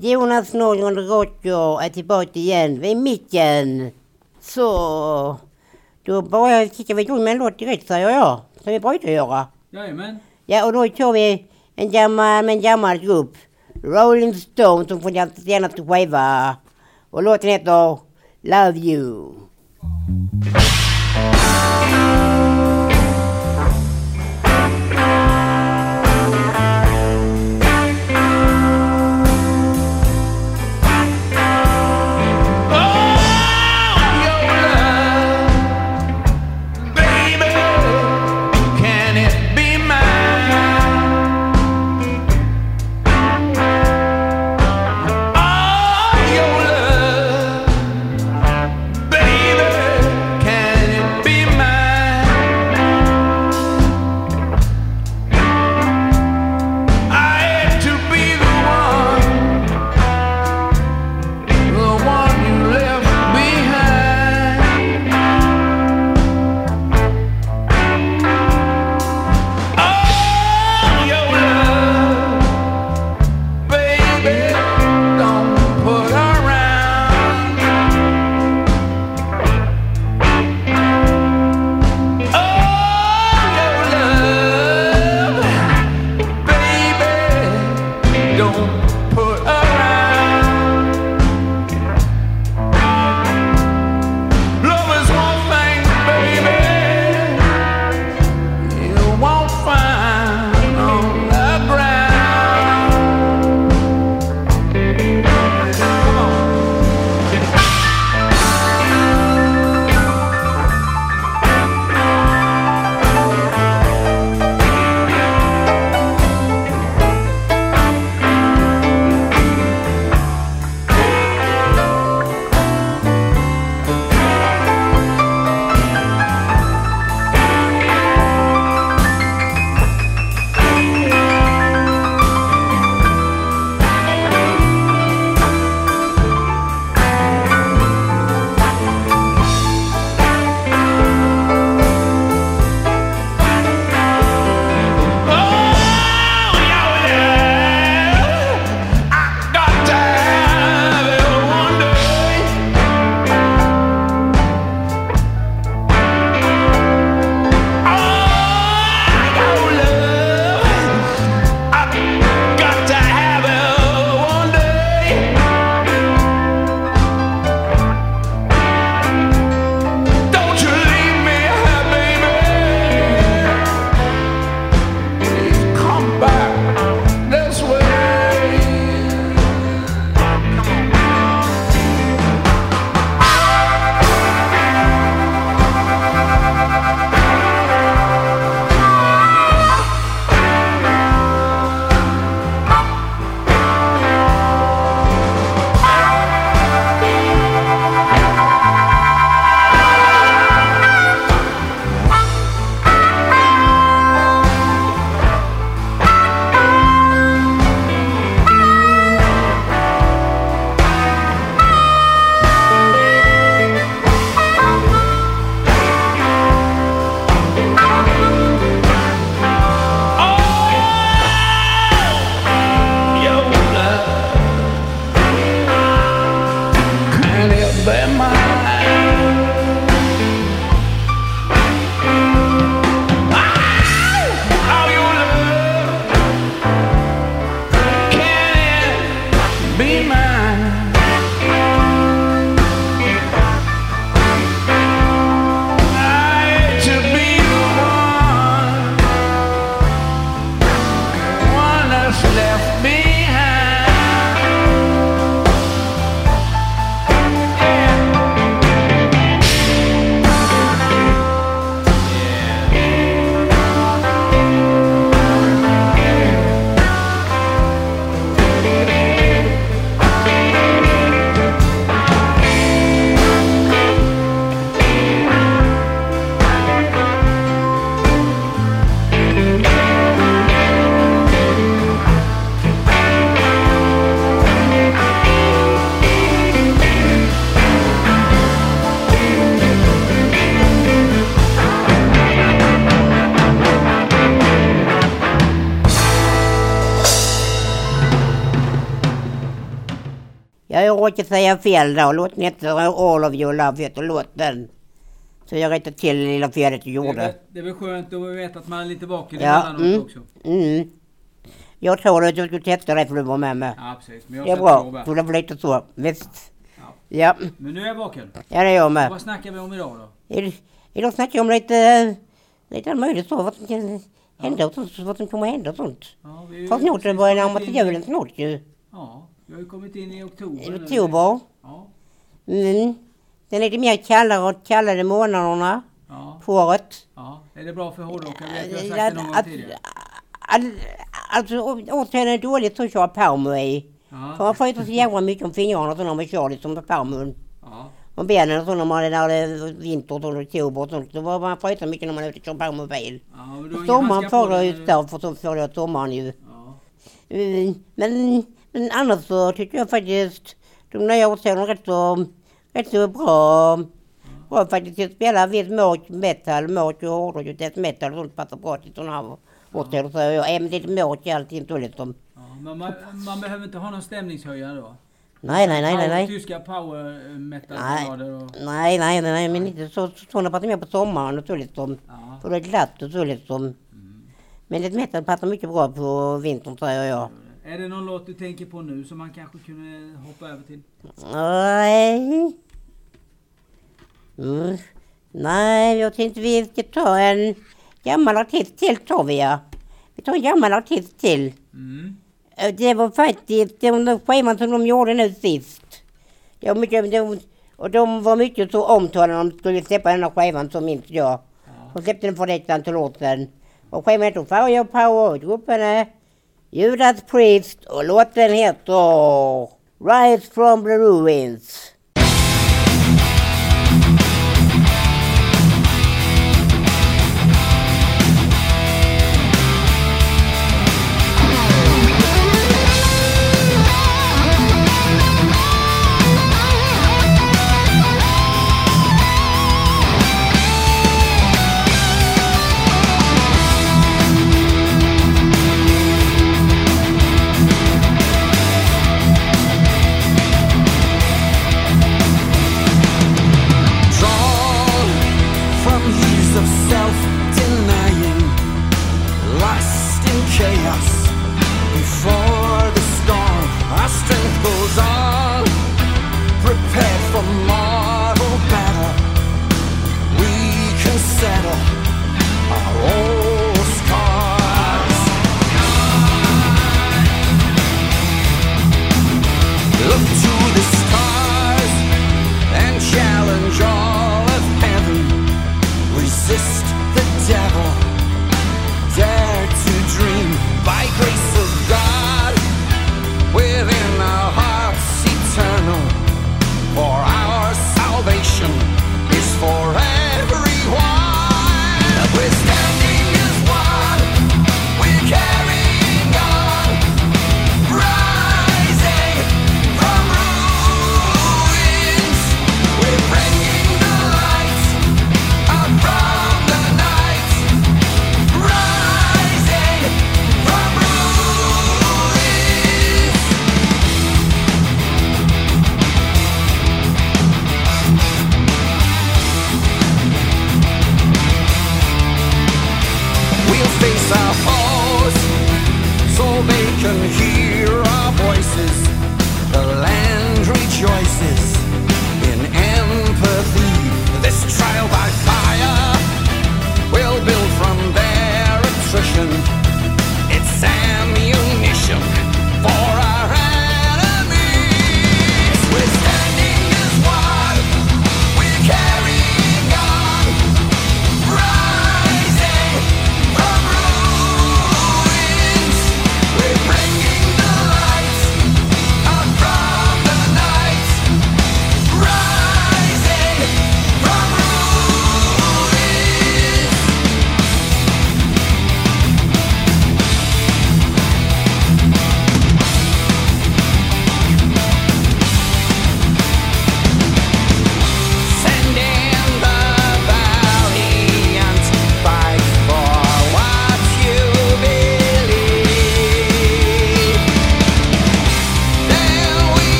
Jonas Nordgren Roger är tillbaka igen vid micken. Så, då bara kickar vi igång med en låt direkt säger jag. Som vi brukar göra. Jajamän. Ja, och då kör vi en gammal, en gammal grupp. Rolling Stones som från deras senaste skiva. Och låten heter Love You. Råkade säga fel då. Låten heter All of your love heter låten. Så jag rättade till det lilla felet jag Det är, gjorde. det är väl skönt att veta att man är lite vaken Ja, emellanåt mm. också. Mm. Jag tror att du skulle testa det för du var med mig. Ja, precis. Men jag Det är bra. Så det blir lite så. Visst. Ja. Ja. Men nu är jag vaken. Ja, det är jag med. Vad snackar vi om idag då? I- Idag snackar jag om lite, lite allt möjligt så. Vad som kan hända och sånt. Vad som kommer hända och sånt. Ja, Fast snart det börjar närma kommit sig julen snart ju. Ja, vi har ju kommit in i oktober. I oktober. Ja, Mm. Den är lite mer kallare och kallare månaderna ja, på året. ja. Är det bra för hårdrockare? Vet jag har sagt det någon gång tidigare. all- Alltså återigen är det dåligt att köra Palmo i. För Ja, man fryser så jävla mycket om fingrarna så när man kör liksom på Palmon. ja, Och benen och så när man är när det är vinter och så, oktober och sånt. Var man fryser mycket när man är ute och kör Palmobil. ja. Sommaren får jag ju där för så får jag sommaren ju. Ja, Mm, Men, men annars så tycker jag faktiskt de nya årstiden är rätt så, rätt så bra. Bra faktiskt. Jag spelar viss mörk metal, mörk och hårdrock och death metal och sånt passar bra till sådana här årstider. Så jag är lite mörk i allting så liksom. ja. Men man, man behöver inte ha någon stämningshöjare då? Nej, nej, nej, nej, nej. Tyska power metal Nej. och... Nej, nej, nej, nej, men inte så, sådana passar mer på sommaren och så liksom. Ja. För det är glatt och så liksom. Mm. Men death metal passar mycket bra på vintern säger jag. Är det någon låt du tänker på nu som man kanske kunde hoppa över till? Nej. Mm. Nej, jag tänkte vi ska ta en gammal artist till tar vi ja. Vi tar en gammal artist till. Mm. Det var faktiskt den skivan som de gjorde nu sist. Det var mycket, de, och de var mycket så omtalade när de skulle släppa den här skivan så minns jag. Ja. De släppte den för ett antal år sedan. Och skivan Power och gruppen är Judas Priest och låten heter Rise from the Ruins.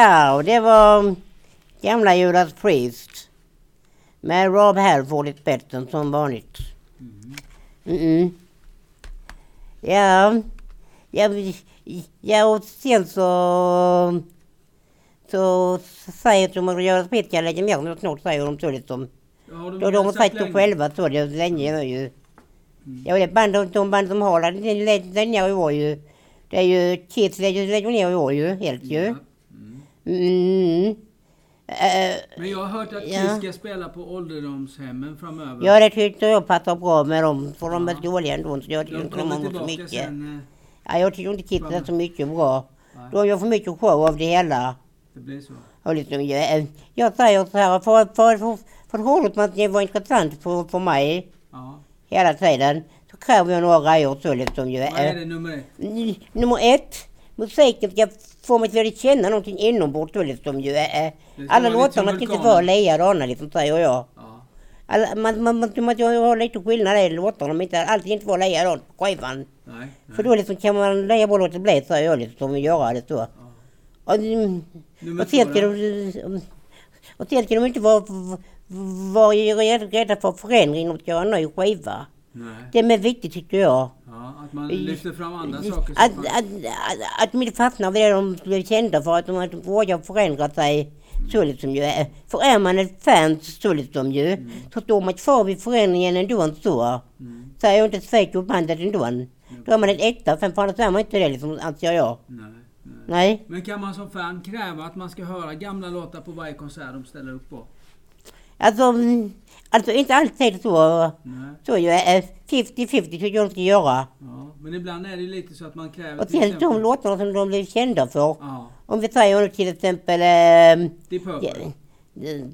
Ja, och det var gamla Judas Priest. Med Rob Halford i spetsen som vanligt. Mm. Mm-mm. Ja, ja, ja, och sen så... Så säger de att Judas Priest kan lägga ner något snart, säger de så liksom. Ja, Då har de sagt sagt det själva så det länge nu ju. Mm. Ja, det band, de, de band som har lägger ner i år ju. Det är ju Kids lägger ner i år ju, helt ju. Mm. Mm. Eh, Men jag har hört att Ja. Kiss ska spela på ålderdomshemmen framöver. ja, det tyckte jag passar bra med dem. För de är Ja. dåliga ändå, så jag tycker de inte de har så mycket. sen. eh, Ja, jag tycker inte Kids är så mycket bra. nej, Då har jag för mycket show av det hela. det blir så. Och liksom, jag, jag säger så här, för, för, för, för hållet att det var intressant för, för mig Ja. hela tiden. Så kräver jag några grejer så liksom. Vad är det nummer ett? Nummer ett, musiken ska få mig till att känna någonting inombords då liksom ju. ska Alla som låtarna ska inte vara likadana liksom säger jag. Ja. Alla, man, man, man, man, jag har lite skillnad i låtarna, men inte alltid inte vara likadant på skivan. Nej. nej. För då liksom kan man lägga bara låta bli säger jag liksom och göra det så. Ja. Och, mm, och sen ska de, och sen ska de inte vara, vara rädda för förändring de ska göra en ny skiva. Nej. Det är mer viktigt tycker jag. Ja, att man lyfter fram andra saker. Att, att, man- att, att de inte fastnar vid det de blir kända för, att de, att vågar förändra sig. Så liksom ju. är. För är man ett fan så liksom ju, så står man kvar vid förändringen ändå så. Mm. Så är jag inte svek bandet ändå. Då är man ett äkta fan, för annars är man inte det liksom, anser jag. Nej, nej. Nej. Men kan man som fan kräva att man ska höra gamla låtar på varje konsert de ställer upp på? Alltså, mm, alltså inte alltid så. Nej. Så ju, är 50-50 tycker jag ska göra. Ja, men ibland är det lite så att man kräver Och till sen de låtarna som de blir kända för. Ja, Om vi säger nu till exempel eh, Deep Purple.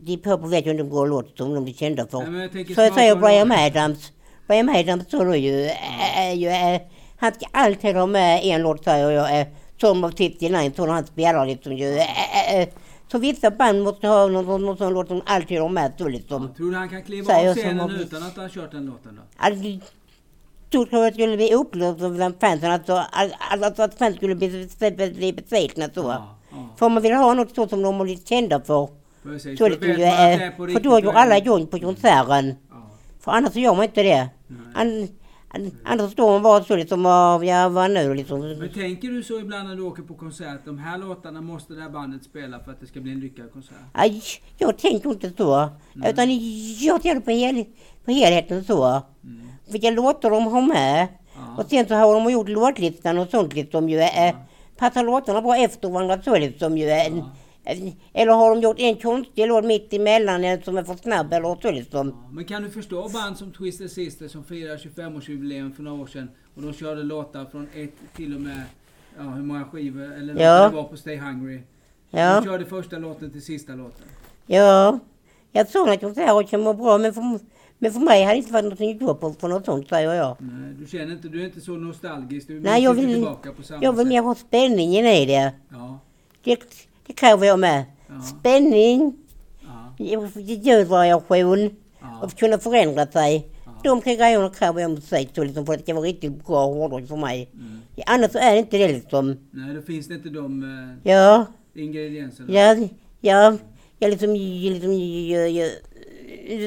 Deep Purple vet jag inte om det går låt som de blir kända för. Nej, jag så jag säger Brian. Adams. Brian Adams så ju, är ju äh, han ska alltid ha med en låt säger jag. Äh, som av 59 så han spelar liksom ju. Äh, äh, så vissa band måste ha någon, någon sån låt som alltid har med så liksom. Tror du han kan kliva av scenen utan att ha kört den låten då? Alltså, jag tror att det skulle bli upplevt bland fansen. Alltså, all- alltså att fans skulle bli, bli, besvikna så. Ja, ja. För man vill ha något så som de har blivit kända för. Precis. Så liksom ju, äh, är för då gör alla igång på konserten. Ja, För annars så gör man inte det. nej. An, annars står man bara så liksom, ja vad nu liksom. Men tänker du så ibland när du åker på konsert, de här låtarna måste det här bandet spela för att det ska bli en lyckad konsert? Aj, jag tänker inte så. Nej. Utan jag tänker på, hel, på helheten så. Mm. Vilka låtar de har med. Ja. Och sen så har de gjort låtlistan och sånt liksom ju. Eh, passar låtarna bra efter varandra så liksom ju. Eh, Ja. Eller har de gjort en konstig låt mitt emellan som är för snabb eller så liksom. Ja, Men kan du förstå band som Twisted Sister som firar 25-årsjubileum för några år sedan och de körde låtar från ett till och med, ja hur många skivor, eller Ja. det var på Stay Hungry. Ja. De körde första låten till sista låten. Ja, jag tror att konserter kan vara bra men för, men för mig har det inte varit någonting att gå på för något sånt säger jag. Nej, du känner inte, du är inte så nostalgisk, du Nej, jag vill- tillbaka på samma Jag vill mer ha spänningen i det. Ja, Det, det kräver jag med. ja, Spänning, ja, ljudvariation ja. och kunna förändra sig. Ja. De tre grejerna kräver jag musik så liksom för att det ska vara riktigt bra hårdrock för mig. Mm. Annars är det inte det liksom. Nej, då finns det inte de eh, Ja, ingredienserna. ja, ja. Jag liksom, jag liksom, jag, jag,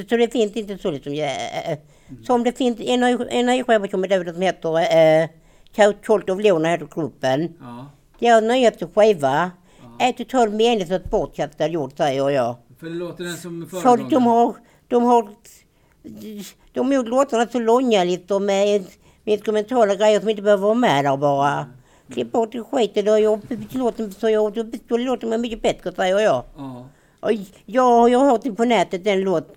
så det finns inte så liksom. Jag, äh, som det finns en en ny skiva som är ute som heter äh, Cult of Luna heter gruppen. Ja, Deras nyaste skiva ja. är totalt meningslöst bortkastad gjord säger jag. För det låter den som För föregångaren. de har, de har, de har gjort låtarna så långa liksom med, med instrumentala grejer som inte behöver vara med där bara. Klipp bort det skiten och jag låten så jag, då, låter man mycket bättre säger jag. Ja, Och jag, jag har hört den på nätet den låt,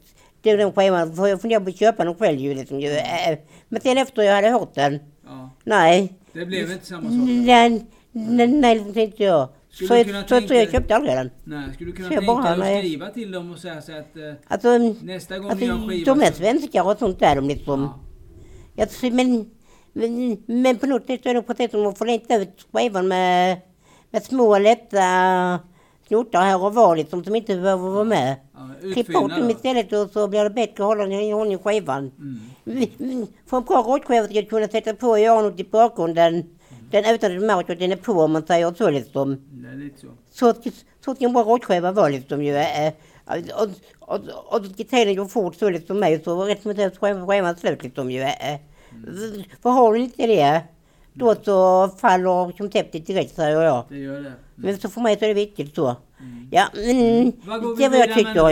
den, den skivan, för jag funderar på att köpa den själv ju liksom. Äh, Men sen efter jag hade hört den, ja. nej. Det blev inte samma sak. Nej, nej, nej tänkte jag. Skulle Så, du jag- så, tänka jag köpte aldrig den. Nej, skulle du kunna Så jag tänka bara, dig att skriva till dem och säga så att eh, Alltså, nästa gång alltså ni gör en skiva de är svenskar och sånt där de liksom. Ja, Jag tror, men, men, men på något sätt är det precis som att få leta ut skivan med, med små lätta snuttar här och var liksom som inte behöver vara med. ja, Klipp bort dem istället och så blir det bättre att hålla den i ordning skivan. Mm. För en bra rockskiva ska jag kunna sätta på och göra något i bakgrunden. Den utan att märka att den är på om man säger så liksom. Är så. Så, så kan en bra råttskiva vara ju. Eh, och, och, och, och tiden går fort så liksom med så rätt som det är skivan slut liksom ju. Eh. För har du inte det, då så faller som täppet direkt säger jag. Det gör det. Men så för mig så är det viktigt så. Mm. Ja, men Vad det är vad jag tycker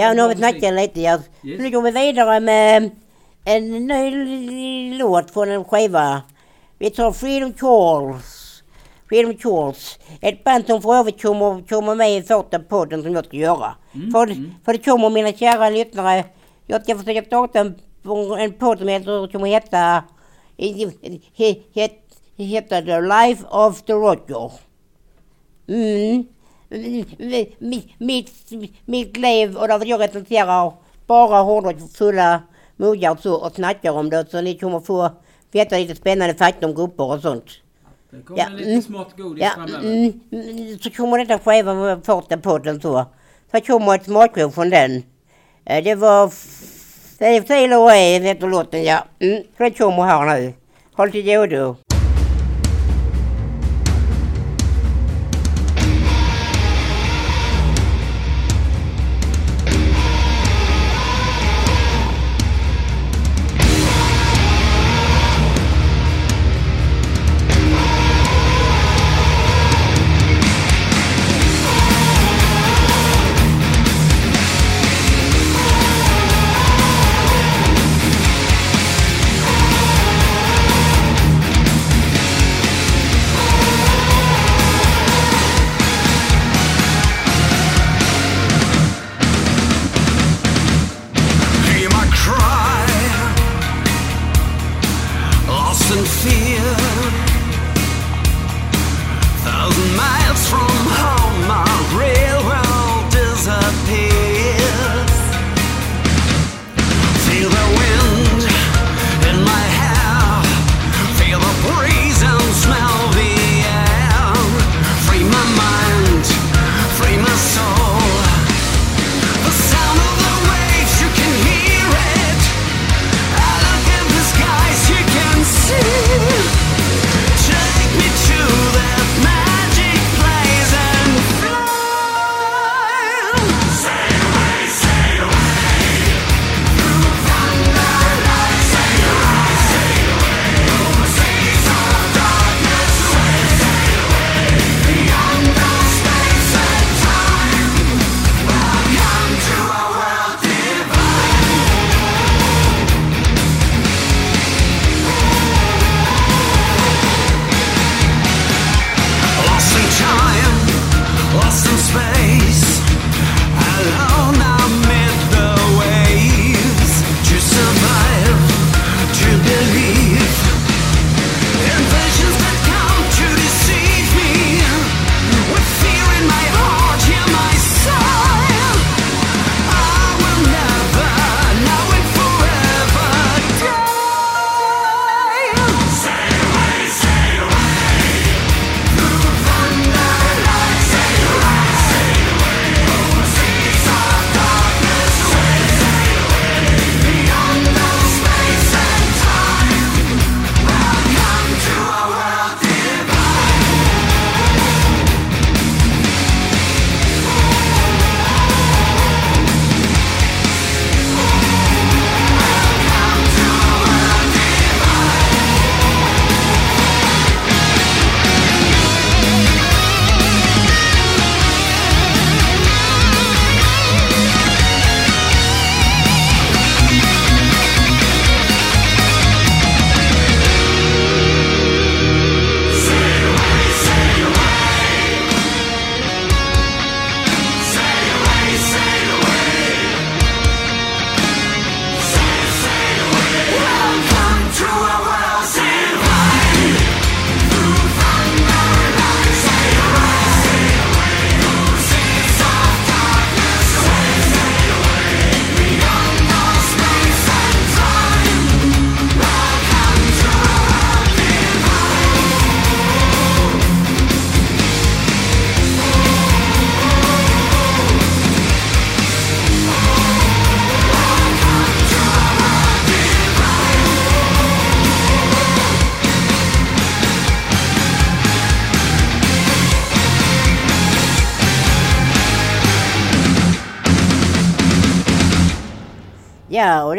Ja, om nu har vi snackat lite. Ja. Nu går vi vidare med en ny låt från en skiva. Vi tar Freedom Calls. Freedom Calls. Ett band som för övrigt kommer, kommer med i första podden som jag ska göra. Mm, För, mm. för det kommer mina kära lyssnare. Jag ska försöka starta en, en podd som heter, som heter, he, het, heter The Life of the Roger. Mm. Mitt, mitt, liv och därför jag recenserar bara hårdrocksfulla muggar och så och snackar om det så ni kommer få veta lite spännande fakta om grupper och sånt. Det kommer Ja, lite mm. smått godis Ja, framöver. mm, mm, så kommer detta skiva med första podden så. Så kommer ett smakprov från den. Eh, Det var f- Sail Sail Away heter låten ja. Mm, så det kommer här nu. Håll till godo.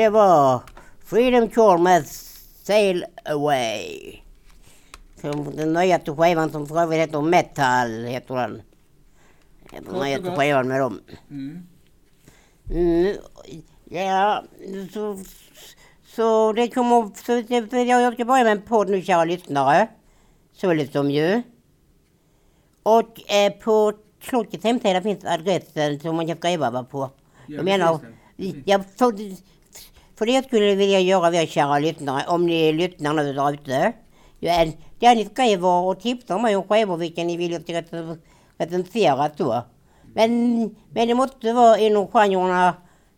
Det var Freedom Call med Sail Away. Som den nyaste skivan som för övrigt heter Metal, heter den. Den nyaste skivan med dem. Mm. Mm, ja, så, så det kommer... Så det, jag ska börja med en podd nu, kära lyssnare. Så liksom ju. Och eh, på klockets hemsida finns adressen som man kan skriva va, på. Ja, jag menar, jag, för, för det skulle jag vilja göra vi kära lyssnare, om ni lyssnar nu där ute. Där ni skriver och tipsar mig om skivor vilka ni vill jag ska rec- recensera så. Men, men det måste vara inom genrerna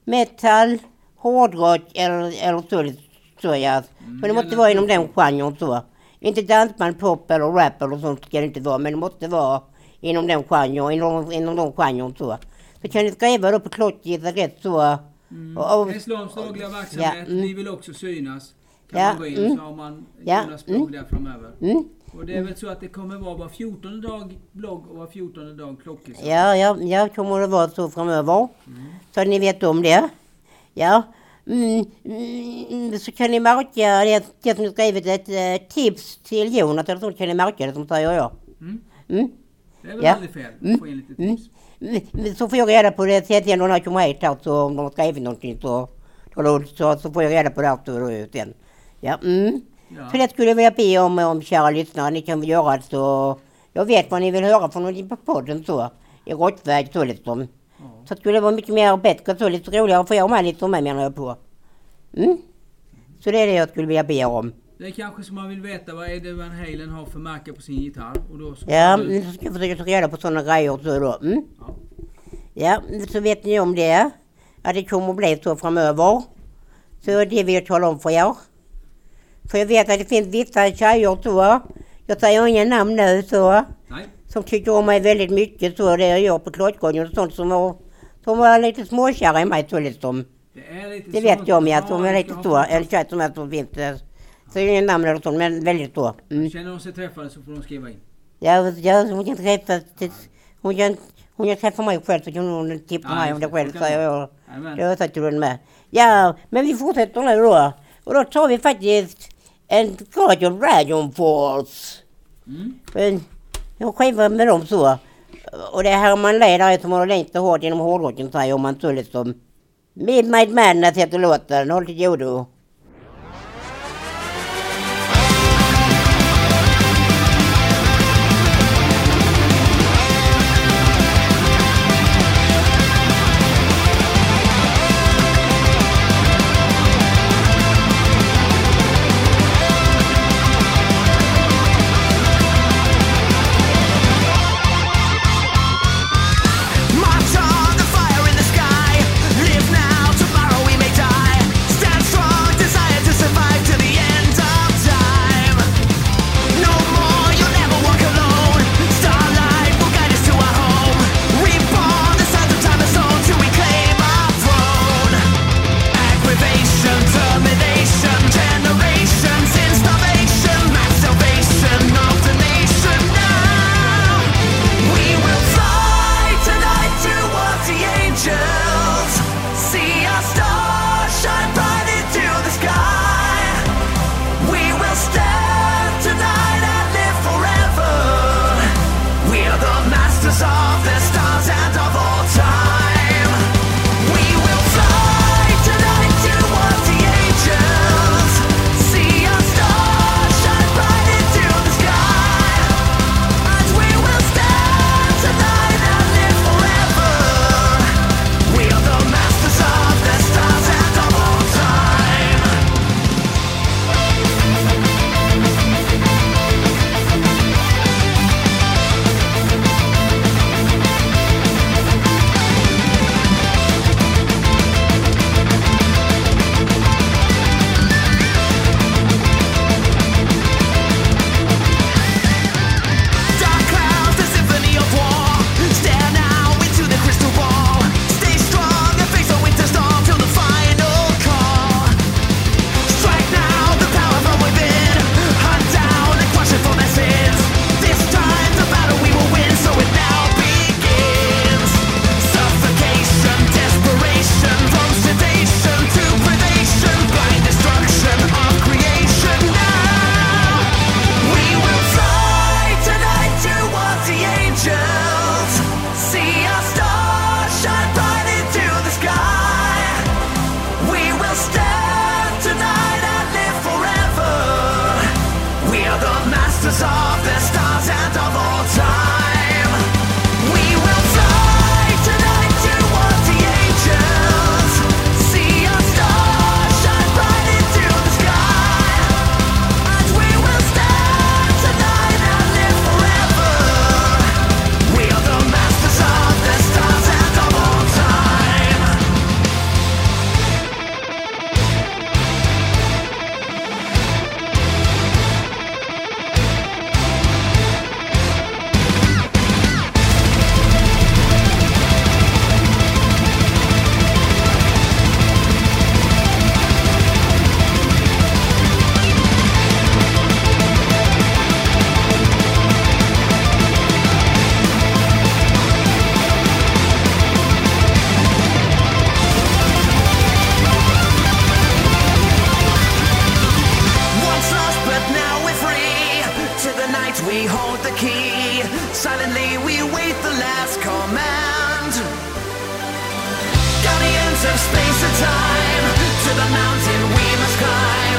metal, hårdrock eller, eller så. så ja. Mm, För det måste vara inom den genren så. Inte dansband, pop eller rap eller sånt ska det inte vara. Men det måste vara inom den genren, inom, inom de genren så. Så kan ni skriva då på klockis adress så. Mm. Och- och- Hässleholms dagliga verksamhet, Ja, mm. vi vill också synas. Kan Ja, man gå in mm. så har man Ja, Jonas blogg där framöver. Mm. Och det är väl så att det kommer vara var 14 dag blogg och var 14 dag klockis. Ja, ja, ja, kommer det vara så framöver. Så att ni vet om det. Ja. Mm, mm, så kan ni märka det, det som skrivit ett eh, tips till Jonas eller så kan ni märka det som säger jag. Mm. Mm. Det är väl Ja. aldrig fel att få in lite Mm. tips. Så får jag reda på det sen när de kommer hit här så om de har skrivit någonting så, så, så, får jag reda på det här sen. Ja, mm. Ja. Så det skulle jag vilja be om, om kära lyssnare. Ni kan väl göra så. Jag vet vad ni vill höra från podden så. I råttväg så liksom. Ja. Så skulle det vara mycket mer bättre så lite roligare för er med lite med menar jag på. Mm. Så det är det jag skulle vilja be om. Det är kanske som man vill veta vad Eddie Van Halen har för märke på sin gitarr. Och då så Ja, du- ska jag försöka ta reda på sådana grejer så då. Mm. Ja. Ja, så vet ni om det. Att det kommer att bli så framöver. Så det vill jag tala om för er. För jag vet att det finns vissa tjejer så. Jag säger inga namn nu så. Nej. Som tycker om mig väldigt mycket så. Det jag gör på Klottradion och sånt som var, som var lite småkära i mig så liksom. Det är lite Det vet jag om jag som är det lite ska så. Eller tjejer som är så finns Så inga namn eller sånt men väldigt så. Mm. Känner de sig träffade så får de skriva in. Ja, ja, hon kan träffa, hon kan, hon kan träffa mig själv så kan hon tipsa Ja, mig om det själv Så jag. Det har jag sagt till henne med. Ja, men vi fortsätter nu då. Och då tar vi faktiskt en Radio Dragon Force. Mm. En, en skiva med dem så. Och det är Herman Ley där som längst och hårt genom hårdrocken säger man så liksom. Midnight Madness heter låten. Håll till godo. of space and time to the mountain we must climb.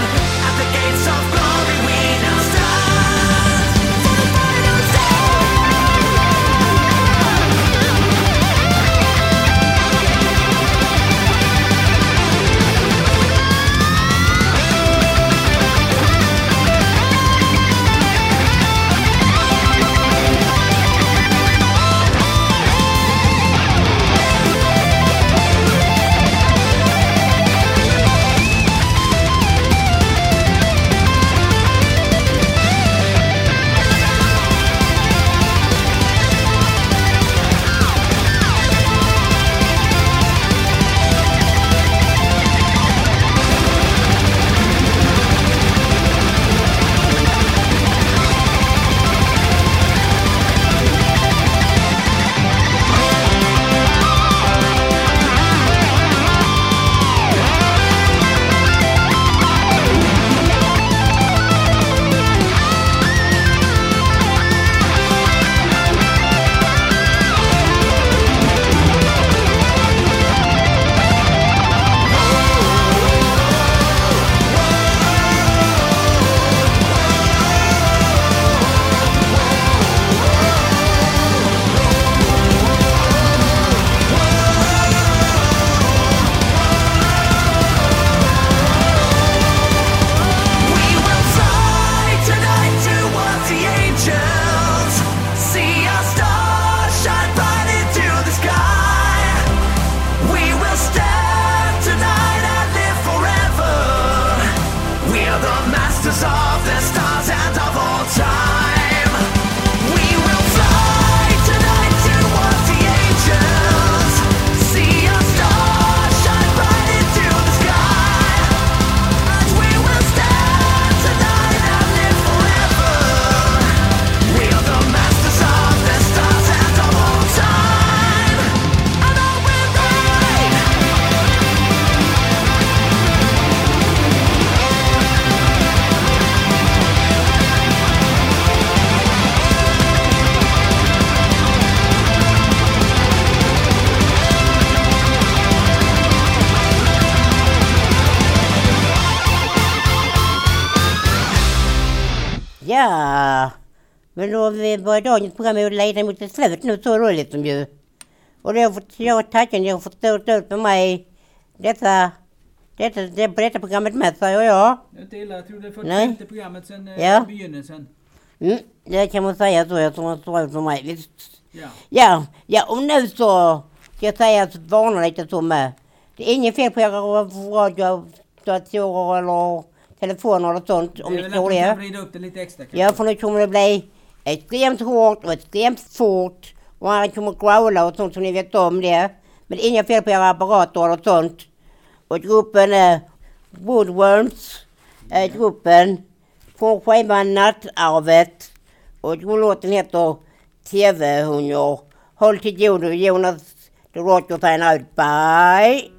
Ja, men då vi börjar dagens program leda mot ett slut nu så roligt som ju. Och det har fått, jag tacken, jag har fått stå ut med mig detta, detta, det, på detta programmet med säger jag. Det är inte illa. Jag tror det är Nej. 45 programmet sen eh, Ja. begynnelsen. Mm, det kan man säga så, jag tror man står ut med mig. Visst. Ja. Ja, ja och nu så ska jag säga att varna lite så med. Det är inget fel på era radio, datorer eller telefoner eller sånt om det är ni väl tror att man det. kan vrida upp det lite extra kanske. Ja, för nu kommer det bli extremt hårt och extremt fort. Och han kommer growla och sånt som ni vet om det. Men det är inga fel på era apparater eller sånt. Och gruppen är Woodworms. Är gruppen från skivan Nattarvet. Och låten heter TV-hungar. Håll till godo Jonas. The Roger fan out. Bye!